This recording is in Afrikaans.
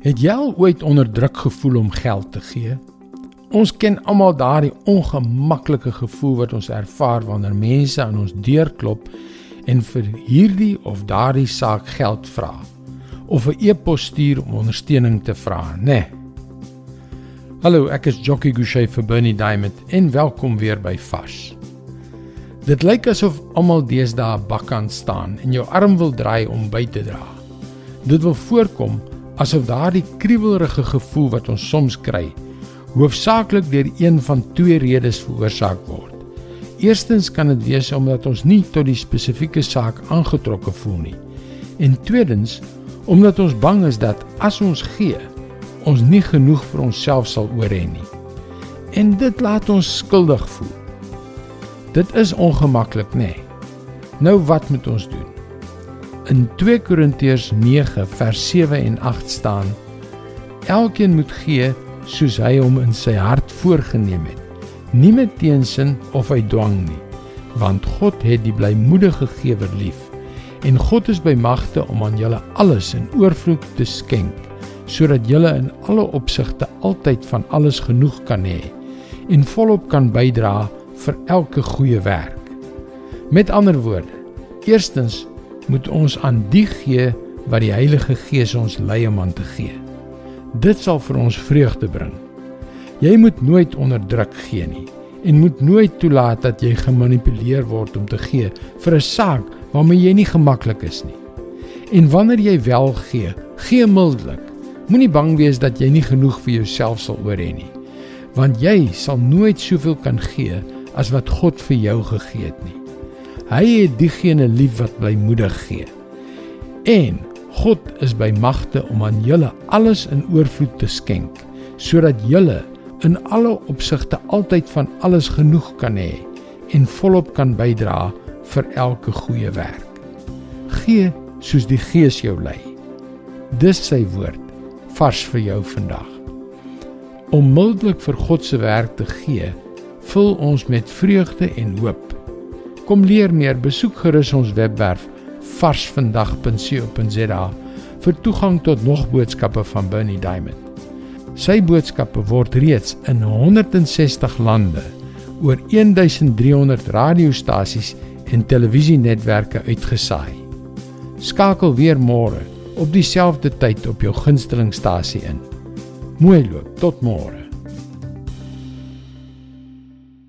Het jy al ooit onder druk gevoel om geld te gee? Ons ken almal daardie ongemaklike gevoel wat ons ervaar wanneer mense aan ons deur klop en vir hierdie of daardie saak geld vra of 'n e-pos stuur om ondersteuning te vra, né? Nee. Hallo, ek is Jockey Gouchee vir Bernie Diamond en welkom weer by Fas. Dit lyk asof almal deesdae bakkant staan en jou arm wil draai om by te dra. Dit wil voorkom asof daardie kriebelrige gevoel wat ons soms kry, hoofsaaklik deur een van twee redes veroorsaak word. Eerstens kan dit wees omdat ons nie tot die spesifieke saak aangetrokke voel nie. En tweedens, omdat ons bang is dat as ons gee, ons nie genoeg vir onsself sal oor hê nie. En dit laat ons skuldig voel. Dit is ongemaklik, nê? Nee. Nou wat moet ons doen? In 2 Korintiërs 9 vers 7 en 8 staan: Elkeen moet gee soos hy hom in sy hart voorgenem het, nie met teensin of uit dwang nie, want God het die blymoedige gewer lief. En God is by magte om aan julle alles in oorvloed te skenk, sodat julle in alle opsigte altyd van alles genoeg kan hê en volop kan bydra vir elke goeie werk. Met ander woorde, eerstens moet ons aan die gee wat die Heilige Gees ons lei om aan te gee. Dit sal vir ons vreugde bring. Jy moet nooit onder druk gee nie en moet nooit toelaat dat jy gemanipuleer word om te gee vir 'n saak waarmee jy nie gemaklik is nie. En wanneer jy wel gee, gee mildelik. Moenie bang wees dat jy nie genoeg vir jouself sal oor hê nie, want jy sal nooit soveel kan gee as wat God vir jou gegee het nie. Hy het diegene lief wat blymoedig gee. En God is by magte om aan julle alles in oorvloed te skenk, sodat julle in alle opsigte altyd van alles genoeg kan hê en volop kan bydra vir elke goeie werk. Gee soos die Gees jou lei. Dis sy woord vars vir jou vandag. Om mildelik vir God se werk te gee, vul ons met vreugde en hoop Kom leer meer, besoek gerus ons webwerf varsvandag.co.za vir toegang tot nog boodskappe van Bernie Diamond. Sy boodskappe word reeds in 160 lande oor 1300 radiostasies en televisienetwerke uitgesaai. Skakel weer môre op dieselfde tyd op jou gunstelingstasie in. Mooi loop, tot môre.